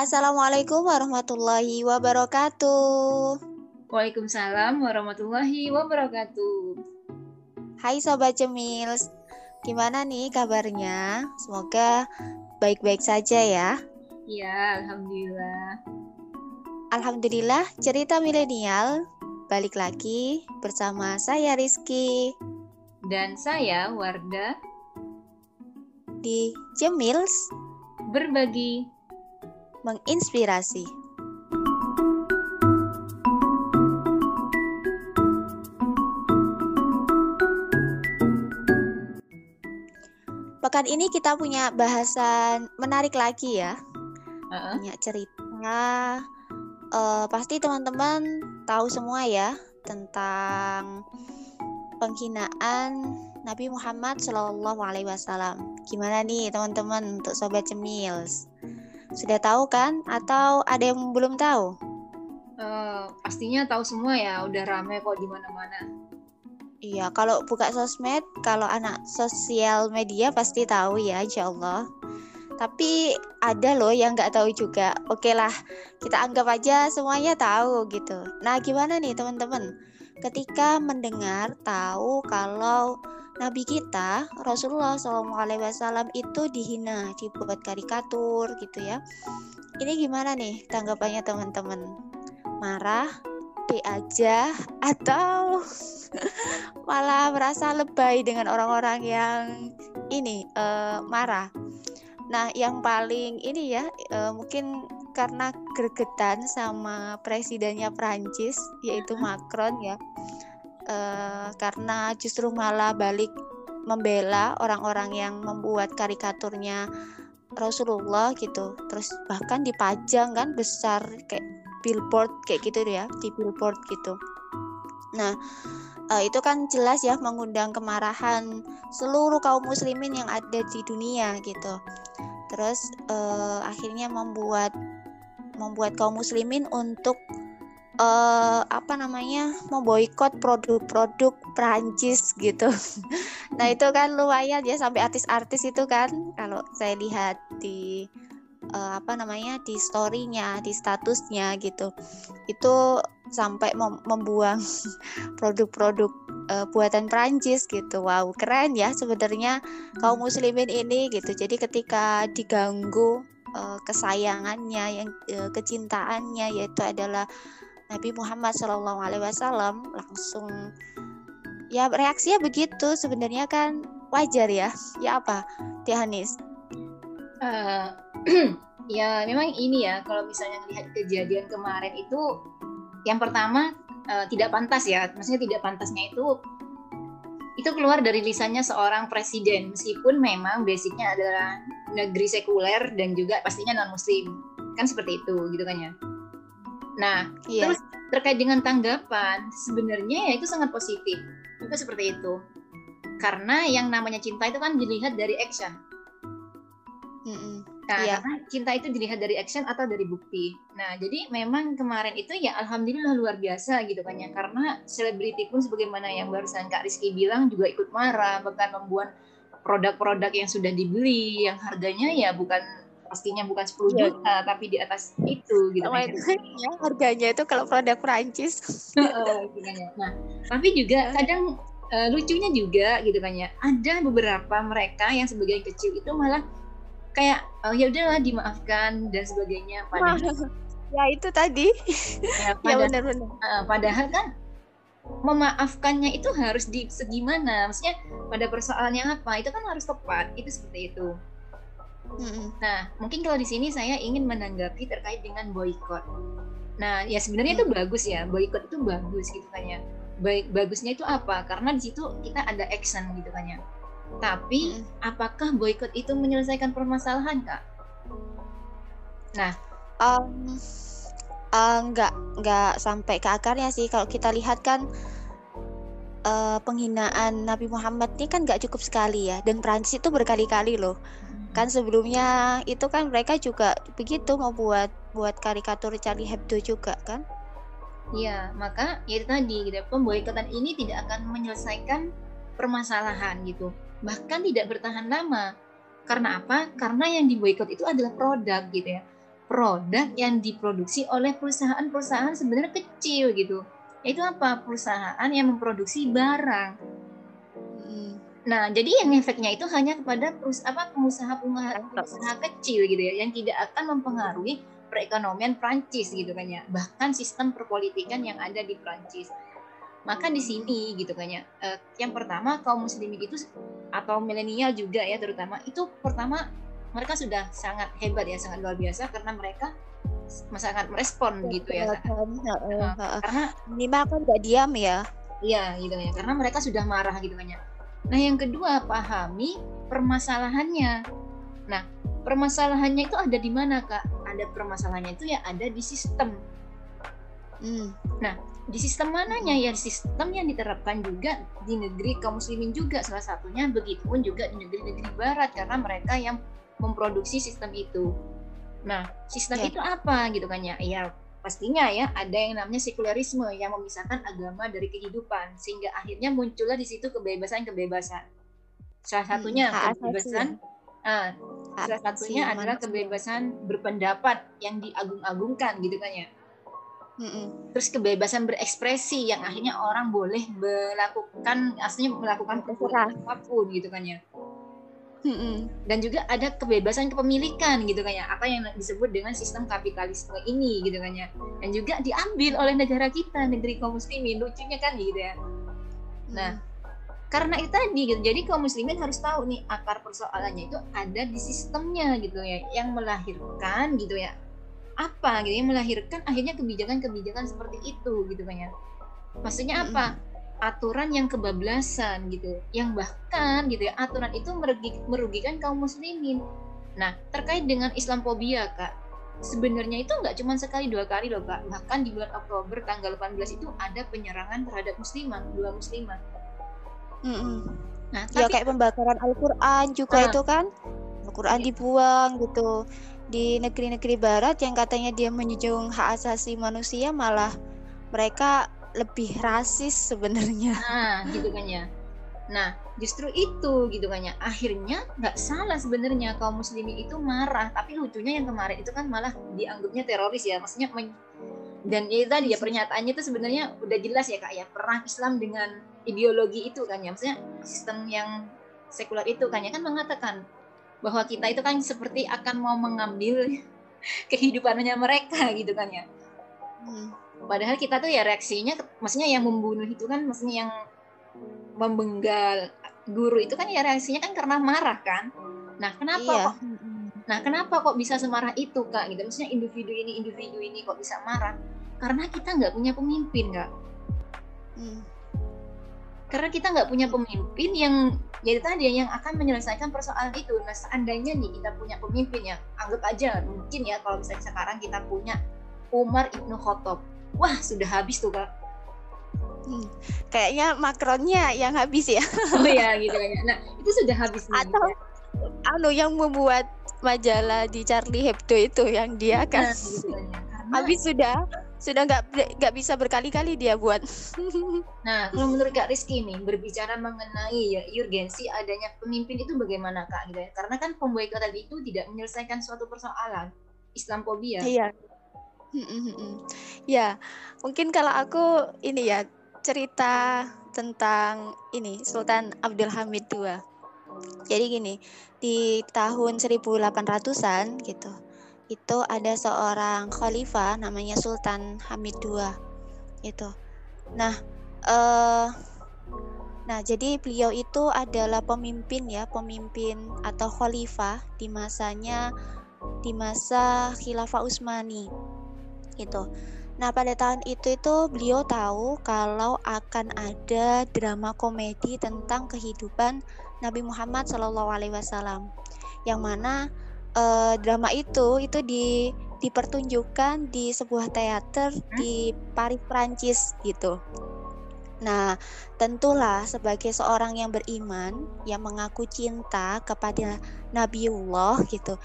Assalamualaikum warahmatullahi wabarakatuh. Waalaikumsalam warahmatullahi wabarakatuh. Hai Sobat Cemil, gimana nih kabarnya? Semoga baik-baik saja ya. Iya, Alhamdulillah. Alhamdulillah, cerita milenial balik lagi bersama saya Rizky. Dan saya Warda. Di Cemils. Berbagi menginspirasi. Pekan ini kita punya bahasan menarik lagi ya. Uh-uh. Punya cerita. Uh, pasti teman-teman tahu semua ya tentang penghinaan Nabi Muhammad Shallallahu Alaihi Wasallam. Gimana nih teman-teman untuk sobat cemils? Sudah tahu kan? Atau ada yang belum tahu? Uh, pastinya tahu semua ya, udah rame kok di mana-mana. Iya, kalau buka sosmed, kalau anak sosial media pasti tahu ya, insya Allah. Tapi ada loh yang nggak tahu juga. Oke lah, kita anggap aja semuanya tahu gitu. Nah, gimana nih teman-teman? Ketika mendengar tahu kalau Nabi kita Rasulullah SAW itu dihina, dibuat karikatur gitu ya. Ini gimana nih tanggapannya teman-teman? Marah, be aja, atau malah merasa lebay dengan orang-orang yang ini uh, marah? Nah, yang paling ini ya uh, mungkin karena gregetan sama presidennya Prancis yaitu Macron ya uh, karena justru malah balik membela orang-orang yang membuat karikaturnya Rasulullah gitu. Terus bahkan dipajang kan besar kayak billboard kayak gitu ya di billboard gitu. Nah uh, itu kan jelas ya mengundang kemarahan seluruh kaum muslimin yang ada di dunia gitu. Terus uh, akhirnya membuat membuat kaum muslimin untuk uh, apa namanya memboikot produk-produk Prancis gitu. nah itu kan lumayan ya sampai artis-artis itu kan. Kalau saya lihat di uh, apa namanya di storynya di statusnya gitu. Itu sampai mem membuang produk-produk uh, buatan Prancis gitu. Wow keren ya sebenarnya kaum muslimin ini gitu. Jadi ketika diganggu kesayangannya yang kecintaannya yaitu adalah Nabi Muhammad Shallallahu Alaihi Wasallam langsung ya reaksinya begitu. Sebenarnya kan wajar ya. Ya apa Tianis uh, ya memang ini ya kalau misalnya melihat kejadian kemarin itu yang pertama uh, tidak pantas ya. Maksudnya tidak pantasnya itu itu keluar dari lisannya seorang presiden. Meskipun memang basicnya adalah negeri sekuler dan juga pastinya non muslim kan seperti itu gitu kan ya Nah, iya. terus terkait dengan tanggapan, sebenarnya ya itu sangat positif. Itu seperti itu. Karena yang namanya cinta itu kan dilihat dari action. Mm-mm. Nah, iya. karena cinta itu dilihat dari action atau dari bukti. Nah, jadi memang kemarin itu ya alhamdulillah luar biasa gitu kan ya. Karena selebriti pun sebagaimana yang barusan Kak Rizky bilang juga ikut marah, bahkan membuat produk-produk yang sudah dibeli yang harganya ya bukan pastinya bukan 10 yeah. juta tapi di atas itu gitu kan. ya, harganya itu kalau produk Perancis. nah, tapi juga kadang uh, lucunya juga gitu kan ya. Ada beberapa mereka yang sebagian kecil itu malah kayak oh, ya udahlah dimaafkan dan sebagainya padahal ya itu tadi. Ya, ya benar-benar. Uh, padahal kan memaafkannya itu harus di segimana maksudnya pada persoalannya apa itu kan harus tepat itu seperti itu Nah, mungkin kalau di sini saya ingin menanggapi terkait dengan boykot. Nah, ya sebenarnya itu bagus ya, boykot itu bagus gitu kan ya. Baik bagusnya itu apa? Karena di situ kita ada action gitu kan ya. Tapi apakah boykot itu menyelesaikan permasalahan, Kak? Nah, um, uh, nggak nggak sampai ke akarnya sih. Kalau kita lihat kan uh, penghinaan Nabi Muhammad ini kan nggak cukup sekali ya, dan Prancis itu berkali-kali loh kan sebelumnya itu kan mereka juga begitu mau buat buat karikatur Charlie Hebdo juga kan Iya, maka ya itu tadi gitu. Pemboikotan ini tidak akan menyelesaikan permasalahan gitu. Bahkan tidak bertahan lama. Karena apa? Karena yang diboikot itu adalah produk gitu ya. produk yang diproduksi oleh perusahaan-perusahaan sebenarnya kecil gitu. Yaitu apa? Perusahaan yang memproduksi barang. Nah, jadi yang efeknya itu hanya kepada apa pengusaha-pengusaha kecil gitu ya, yang tidak akan mempengaruhi perekonomian Prancis gitu kan ya, bahkan sistem perpolitikan yang ada di Prancis. Maka di sini gitu kan ya, eh, yang pertama kaum muslimin itu atau milenial juga ya terutama itu pertama mereka sudah sangat hebat ya sangat luar biasa karena mereka sangat merespon ya, gitu ya uh, karena minimal kan gak diam ya. Iya gitu ya karena mereka sudah marah gitu kan ya nah yang kedua pahami permasalahannya nah permasalahannya itu ada di mana kak ada permasalahannya itu ya ada di sistem hmm. nah di sistem mananya ya sistem yang diterapkan juga di negeri kaum muslimin juga salah satunya begitupun juga di negeri-negeri barat karena mereka yang memproduksi sistem itu. Nah, sistem ya. itu apa gitu kan ya? Ya pastinya ya ada yang namanya sekularisme yang memisahkan agama dari kehidupan sehingga akhirnya muncullah di situ kebebasan-kebebasan. Salah hmm, satunya hmm, kebebasan uh, salah satunya adalah kebebasan berpendapat yang diagung-agungkan gitu kan ya. Mm-mm. Terus kebebasan berekspresi yang akhirnya orang boleh melakukan aslinya melakukan apa pun gitu kan ya. Hmm. Dan juga ada kebebasan kepemilikan gitu kan ya, apa yang disebut dengan sistem kapitalisme ini gitu kan ya. Dan juga diambil oleh negara kita, negeri kaum muslimin. Lucunya kan gitu ya. Nah, karena itu tadi gitu. Jadi kaum muslimin harus tahu nih akar persoalannya itu ada di sistemnya gitu ya, yang melahirkan gitu ya. Apa gitu yang melahirkan akhirnya kebijakan-kebijakan seperti itu gitu kan ya. Maksudnya apa? Aturan yang kebablasan gitu. Yang bahkan gitu ya aturan itu merugikan kaum muslimin. Nah terkait dengan Islamophobia kak sebenarnya itu nggak cuma sekali dua kali loh kak. Bahkan di bulan Oktober tanggal 18 itu ada penyerangan terhadap muslimah dua muslimah mm -hmm. nah ya kayak pembakaran Al-Quran juga uh, itu kan. Al-Quran iya. dibuang gitu. Di negeri-negeri barat yang katanya dia menjunjung hak asasi manusia malah mereka lebih rasis sebenarnya. Nah, gitu kan ya. Nah, justru itu gitu kan ya. Akhirnya nggak salah sebenarnya kaum muslimin itu marah, tapi lucunya yang kemarin itu kan malah dianggapnya teroris ya. Maksudnya men dan itu tadi ya pernyataannya itu sebenarnya udah jelas ya Kak ya, perang Islam dengan ideologi itu kan ya. Maksudnya sistem yang sekuler itu kan ya kan mengatakan bahwa kita itu kan seperti akan mau mengambil kehidupannya mereka gitu kan ya. Hmm padahal kita tuh ya reaksinya maksudnya yang membunuh itu kan maksudnya yang membenggal guru itu kan ya reaksinya kan karena marah kan? Nah kenapa iya. kok? Nah kenapa kok bisa semarah itu kak? Gitu. Maksudnya individu ini individu ini kok bisa marah? Karena kita nggak punya pemimpin kak. Hmm. karena kita nggak punya pemimpin yang jadi tadi yang akan menyelesaikan persoalan itu. Nah seandainya nih kita punya pemimpin yang anggap aja mungkin ya kalau misalnya sekarang kita punya Umar ibnu Khattab wah sudah habis tuh kak Hmm. Kayaknya Macronnya yang habis ya. Oh ya gitu kayaknya. Nah itu sudah habis nih. Atau ya. anu yang membuat majalah di Charlie Hebdo itu yang dia kan. Nah, gitu Karena... Habis sudah sudah nggak nggak bisa berkali-kali dia buat. nah kalau menurut Kak Rizky nih berbicara mengenai ya urgensi adanya pemimpin itu bagaimana Kak gitu ya? Karena kan pemboikotan itu tidak menyelesaikan suatu persoalan Islamophobia. Iya Ya, mungkin kalau aku ini ya cerita tentang ini Sultan Abdul Hamid II. Jadi gini, di tahun 1800-an gitu. Itu ada seorang khalifah namanya Sultan Hamid II. Itu. Nah, eh Nah, jadi beliau itu adalah pemimpin ya, pemimpin atau khalifah di masanya di masa Khilafah Utsmani gitu. Nah pada tahun itu itu beliau tahu kalau akan ada drama komedi tentang kehidupan Nabi Muhammad Shallallahu Alaihi Wasallam, yang mana eh, drama itu itu di dipertunjukkan di sebuah teater di Paris Prancis gitu. Nah, tentulah sebagai seorang yang beriman yang mengaku cinta kepada Nabiullah gitu,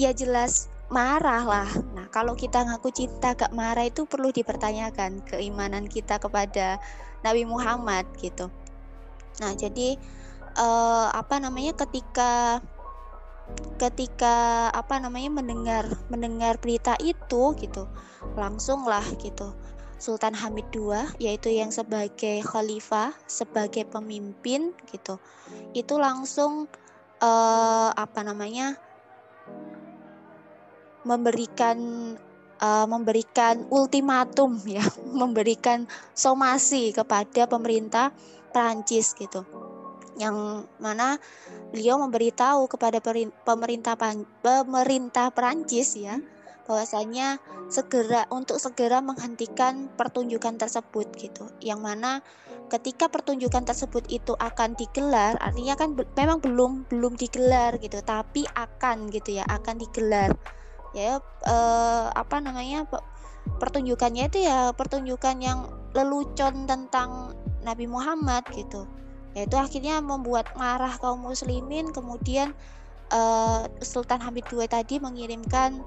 ya jelas marah lah. Nah, kalau kita ngaku cinta gak marah itu perlu dipertanyakan keimanan kita kepada Nabi Muhammad gitu. Nah, jadi eh, apa namanya ketika ketika apa namanya mendengar mendengar berita itu gitu langsung lah gitu Sultan Hamid II yaitu yang sebagai khalifah sebagai pemimpin gitu itu langsung uh, apa namanya memberikan uh, memberikan ultimatum ya memberikan somasi kepada pemerintah Prancis gitu. Yang mana beliau memberitahu kepada pemerintah pemerintah Perancis ya bahwasanya segera untuk segera menghentikan pertunjukan tersebut gitu. Yang mana ketika pertunjukan tersebut itu akan digelar artinya kan be memang belum belum digelar gitu tapi akan gitu ya akan digelar ya eh, apa namanya pertunjukannya itu ya pertunjukan yang lelucon tentang Nabi Muhammad gitu yaitu akhirnya membuat marah kaum muslimin kemudian uh, Sultan Hamid II tadi mengirimkan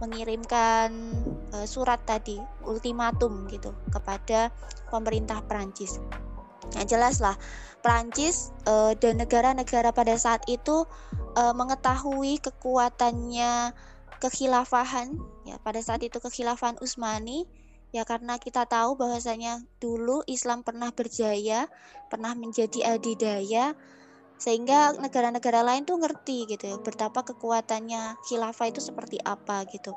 mengirimkan uh, surat tadi ultimatum gitu kepada pemerintah Prancis. Yang jelas lah Prancis uh, dan negara-negara pada saat itu uh, mengetahui kekuatannya kekhilafahan ya pada saat itu kekhilafahan Utsmani ya karena kita tahu bahwasanya dulu Islam pernah berjaya, pernah menjadi adidaya sehingga negara-negara lain tuh ngerti gitu ya betapa kekuatannya khilafah itu seperti apa gitu.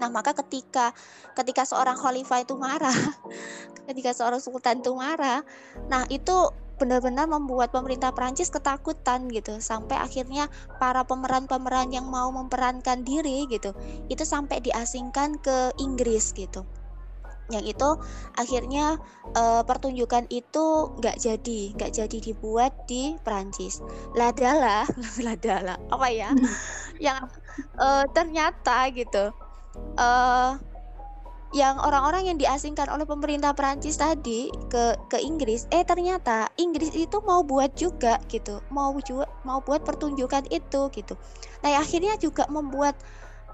Nah, maka ketika ketika seorang khalifah itu marah, ketika seorang sultan itu marah, nah itu benar-benar membuat pemerintah Prancis ketakutan gitu. Sampai akhirnya para pemeran-pemeran yang mau memperankan diri gitu itu sampai diasingkan ke Inggris gitu. Yang itu akhirnya uh, pertunjukan itu nggak jadi nggak jadi dibuat di Perancis. Ladala ladala apa ya? Yang uh, ternyata gitu uh, yang orang-orang yang diasingkan oleh pemerintah Perancis tadi ke ke Inggris eh ternyata Inggris itu mau buat juga gitu. Mau juga mau buat pertunjukan itu gitu. Nah akhirnya juga membuat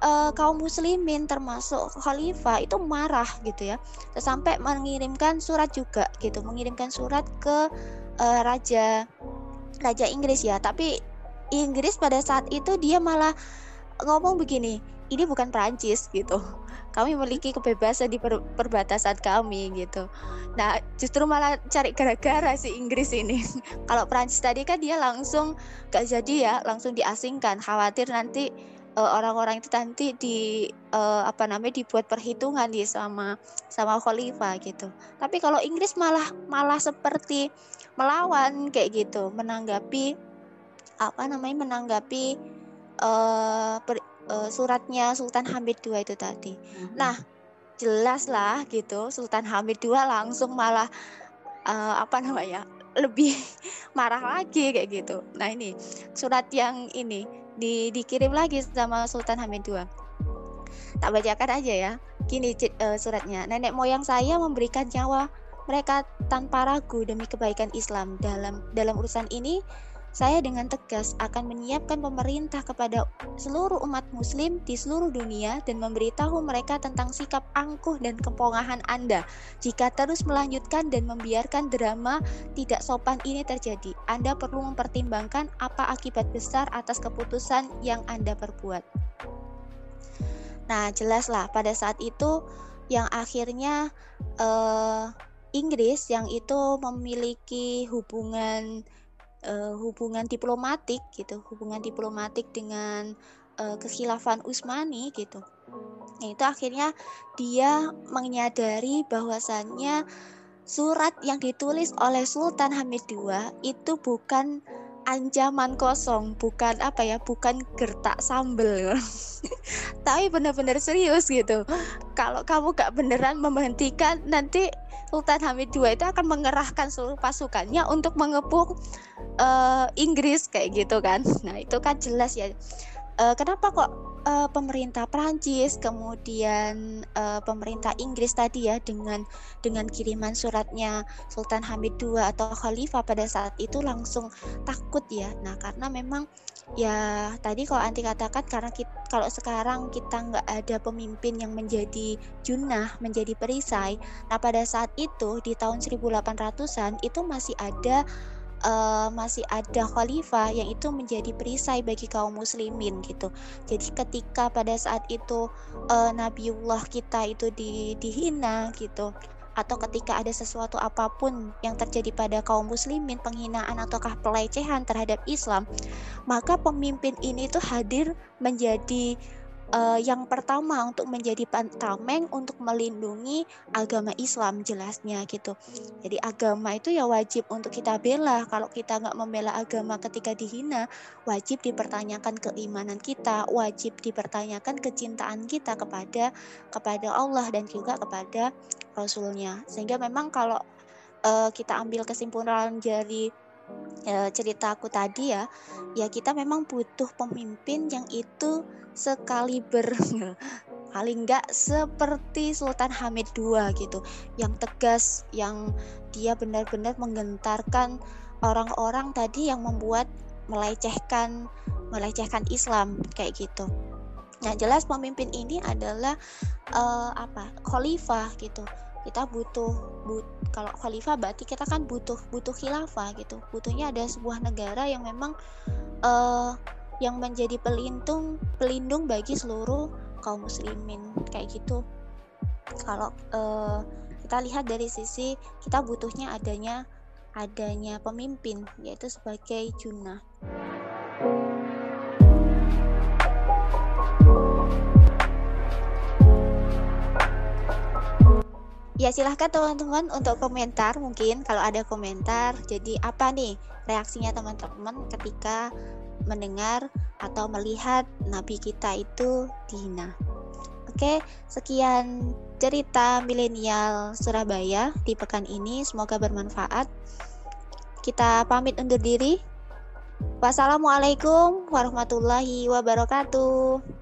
uh, kaum muslimin termasuk khalifah itu marah gitu ya. Sampai mengirimkan surat juga gitu. Mengirimkan surat ke uh, raja raja Inggris ya. Tapi Inggris pada saat itu dia malah ngomong begini ini bukan Prancis gitu kami memiliki kebebasan di per perbatasan kami gitu. Nah, justru malah cari gara-gara si Inggris ini. Kalau Prancis tadi kan dia langsung gak jadi ya, langsung diasingkan, khawatir nanti uh, orang-orang itu nanti di uh, apa namanya dibuat perhitungan di sama sama khalifah gitu. Tapi kalau Inggris malah malah seperti melawan kayak gitu, menanggapi apa namanya menanggapi uh, per, uh, suratnya Sultan Hamid II itu tadi. Mm-hmm. Nah, jelas lah gitu Sultan Hamid II langsung malah uh, apa namanya lebih marah lagi kayak gitu. Nah ini surat yang ini di, dikirim lagi sama Sultan Hamid II. Tak bacakan aja ya. Gini uh, suratnya. Nenek moyang saya memberikan nyawa mereka tanpa ragu demi kebaikan Islam. Dalam dalam urusan ini saya dengan tegas akan menyiapkan pemerintah kepada seluruh umat muslim di seluruh dunia dan memberitahu mereka tentang sikap angkuh dan kepongahan Anda. Jika terus melanjutkan dan membiarkan drama tidak sopan ini terjadi, Anda perlu mempertimbangkan apa akibat besar atas keputusan yang Anda perbuat. Nah, jelaslah pada saat itu yang akhirnya uh, Inggris yang itu memiliki hubungan uh, hubungan diplomatik gitu, hubungan diplomatik dengan uh, kekhilafan Utsmani gitu. Nah, itu akhirnya dia menyadari bahwasannya surat yang ditulis oleh Sultan Hamid II itu bukan ancaman kosong, bukan apa ya, bukan gertak sambel, tapi benar-benar serius gitu. Kalau kamu gak beneran menghentikan, nanti Sultan Hamid II itu akan mengerahkan seluruh pasukannya untuk mengepung uh, Inggris kayak gitu kan. Nah itu kan jelas ya. Uh, kenapa kok uh, pemerintah Prancis kemudian uh, pemerintah Inggris tadi ya dengan dengan kiriman suratnya Sultan Hamid II atau Khalifah pada saat itu langsung takut ya. Nah karena memang ya tadi kalau anti katakan karena kita, kalau sekarang kita nggak ada pemimpin yang menjadi junah menjadi perisai. Nah pada saat itu di tahun 1800-an itu masih ada uh, masih ada khalifah yang itu menjadi perisai bagi kaum muslimin gitu. Jadi ketika pada saat itu uh, Nabiullah kita itu di, dihina gitu atau ketika ada sesuatu apa pun yang terjadi pada kaum muslimin penghinaan ataukah pelecehan terhadap Islam maka pemimpin ini tuh hadir menjadi uh, yang pertama untuk menjadi tameng untuk melindungi agama Islam jelasnya gitu. Jadi agama itu ya wajib untuk kita bela. Kalau kita nggak membela agama ketika dihina, wajib dipertanyakan keimanan kita, wajib dipertanyakan kecintaan kita kepada kepada Allah dan juga kepada Rasulnya. Sehingga memang kalau uh, kita ambil kesimpulan dari uh, ceritaku tadi ya, ya kita memang butuh pemimpin yang itu sekali ber paling enggak seperti Sultan Hamid II gitu yang tegas yang dia benar-benar menggentarkan orang-orang tadi yang membuat melecehkan melecehkan Islam kayak gitu. Nah jelas pemimpin ini adalah uh, apa khalifah gitu. Kita butuh but, kalau khalifah berarti kita kan butuh butuh khilafah gitu. Butuhnya ada sebuah negara yang memang uh, yang menjadi pelindung pelindung bagi seluruh kaum muslimin kayak gitu kalau uh, kita lihat dari sisi kita butuhnya adanya adanya pemimpin yaitu sebagai junah Ya silahkan teman-teman untuk komentar mungkin kalau ada komentar. Jadi apa nih reaksinya teman-teman ketika mendengar atau melihat nabi kita itu dihina. Oke, sekian cerita milenial Surabaya di pekan ini. Semoga bermanfaat. Kita pamit undur diri. Wassalamualaikum warahmatullahi wabarakatuh.